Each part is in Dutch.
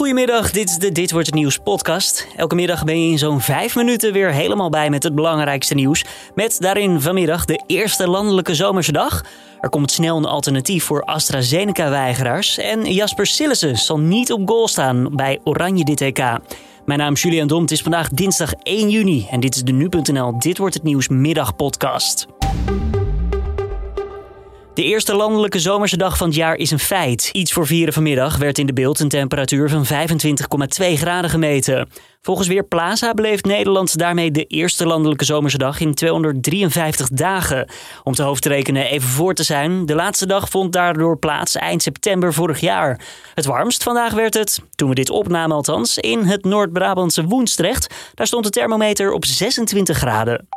Goedemiddag, dit is de Dit Wordt Het Nieuws podcast. Elke middag ben je in zo'n vijf minuten weer helemaal bij met het belangrijkste nieuws. Met daarin vanmiddag de eerste landelijke zomerse dag. Er komt snel een alternatief voor AstraZeneca-weigeraars. En Jasper Sillissen zal niet op goal staan bij Oranje dit EK. Mijn naam is Julian Dom, het is vandaag dinsdag 1 juni. En dit is de Nu.nl Dit Wordt Het Nieuws middagpodcast. De eerste landelijke zomerse dag van het jaar is een feit. Iets voor vieren vanmiddag werd in de beeld een temperatuur van 25,2 graden gemeten. Volgens Weerplaza beleeft Nederland daarmee de eerste landelijke zomerse dag in 253 dagen. Om te hoofd te rekenen even voor te zijn, de laatste dag vond daardoor plaats eind september vorig jaar. Het warmst vandaag werd het, toen we dit opnamen althans, in het Noord-Brabantse Woensdrecht. Daar stond de thermometer op 26 graden.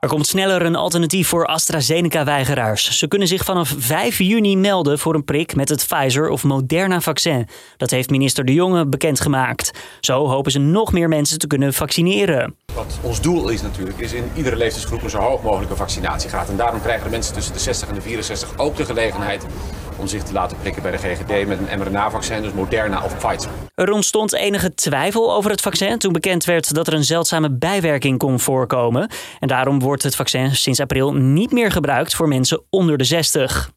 Er komt sneller een alternatief voor AstraZeneca-weigeraars. Ze kunnen zich vanaf 5 juni melden voor een prik met het Pfizer of Moderna-vaccin. Dat heeft minister De Jonge bekendgemaakt. Zo hopen ze nog meer mensen te kunnen vaccineren. Wat ons doel is natuurlijk, is in iedere leeftijdsgroep een zo hoog mogelijke vaccinatiegraad. En daarom krijgen de mensen tussen de 60 en de 64 ook de gelegenheid om zich te laten prikken bij de GGD met een mRNA-vaccin, dus Moderna of Pfizer. Er ontstond enige twijfel over het vaccin toen bekend werd dat er een zeldzame bijwerking kon voorkomen. En daarom wordt het vaccin sinds april niet meer gebruikt voor mensen onder de 60.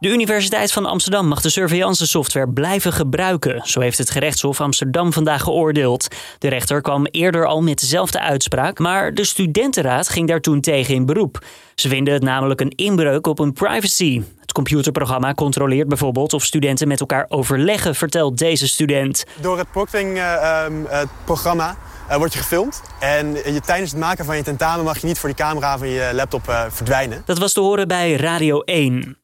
De Universiteit van Amsterdam mag de surveillance-software blijven gebruiken. Zo heeft het gerechtshof Amsterdam vandaag geoordeeld. De rechter kwam eerder al met dezelfde uitspraak, maar de studentenraad ging daar toen tegen in beroep. Ze vinden het namelijk een inbreuk op hun privacy. Computerprogramma controleert bijvoorbeeld of studenten met elkaar overleggen, vertelt deze student. Door het Proctoring-programma uh, word je gefilmd. En je, tijdens het maken van je tentamen mag je niet voor die camera van je laptop uh, verdwijnen. Dat was te horen bij Radio 1.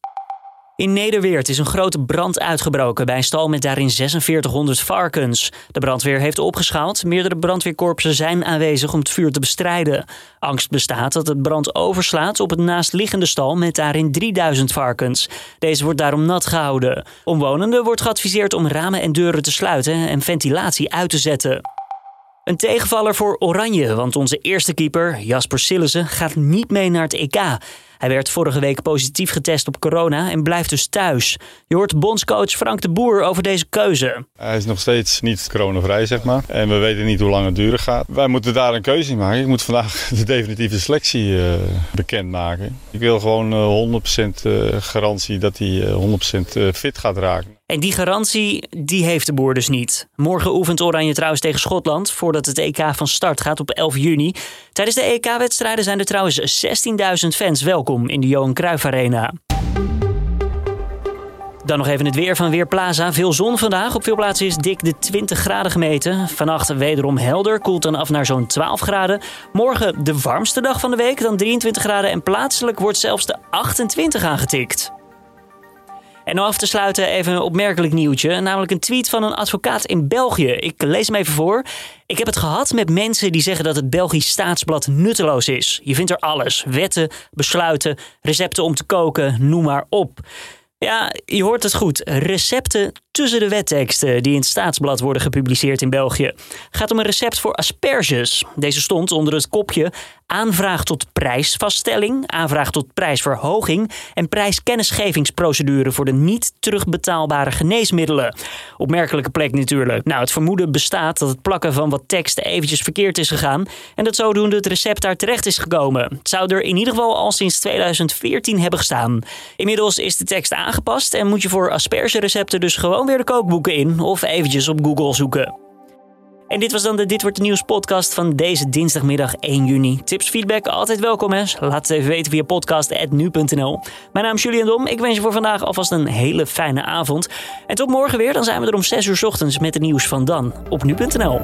In Nederweert is een grote brand uitgebroken bij een stal met daarin 4600 varkens. De brandweer heeft opgeschaald. Meerdere brandweerkorpsen zijn aanwezig om het vuur te bestrijden. Angst bestaat dat het brand overslaat op het naastliggende stal met daarin 3000 varkens. Deze wordt daarom nat gehouden. Omwonenden wordt geadviseerd om ramen en deuren te sluiten en ventilatie uit te zetten. Een tegenvaller voor Oranje, want onze eerste keeper, Jasper Sillissen, gaat niet mee naar het EK. Hij werd vorige week positief getest op corona en blijft dus thuis. Je hoort bondscoach Frank de Boer over deze keuze. Hij is nog steeds niet coronavrij, zeg maar. En we weten niet hoe lang het duren gaat. Wij moeten daar een keuze in maken. Ik moet vandaag de definitieve selectie uh, bekendmaken. Ik wil gewoon uh, 100% uh, garantie dat hij 100% fit gaat raken. En die garantie, die heeft de boer dus niet. Morgen oefent Oranje trouwens tegen Schotland voordat het EK van start gaat op 11 juni. Tijdens de EK-wedstrijden zijn er trouwens 16.000 fans welkom in de Johan Cruijff Arena. Dan nog even het weer van Weerplaza. Veel zon vandaag. Op veel plaatsen is dik de 20 graden gemeten. Vannacht wederom helder. Koelt dan af naar zo'n 12 graden. Morgen de warmste dag van de week. Dan 23 graden. En plaatselijk wordt zelfs de 28 aangetikt. En om af te sluiten even een opmerkelijk nieuwtje. Namelijk een tweet van een advocaat in België. Ik lees hem even voor. Ik heb het gehad met mensen die zeggen dat het Belgisch staatsblad nutteloos is. Je vindt er alles. Wetten, besluiten, recepten om te koken, noem maar op. Ja, je hoort het goed. Recepten tussen de wetteksten die in het staatsblad worden gepubliceerd in België. Gaat om een recept voor asperges. Deze stond onder het kopje aanvraag tot prijsvaststelling, aanvraag tot prijsverhoging en prijskennisgevingsprocedure voor de niet terugbetaalbare geneesmiddelen. Opmerkelijke plek natuurlijk. Nou, het vermoeden bestaat dat het plakken van wat tekst eventjes verkeerd is gegaan en dat zodoende het recept daar terecht is gekomen. Het zou er in ieder geval al sinds 2014 hebben gestaan. Inmiddels is de tekst aangepast en moet je voor aspergerecepten dus gewoon weer de kookboeken in of eventjes op Google zoeken. En dit was dan de Dit Wordt de Nieuws podcast van deze dinsdagmiddag 1 juni. Tips, feedback, altijd welkom hè. Laat het even weten via podcast.nu.nl. Mijn naam is Julian Dom. Ik wens je voor vandaag alvast een hele fijne avond. En tot morgen weer, dan zijn we er om 6 uur ochtends met het nieuws van dan op nu.nl.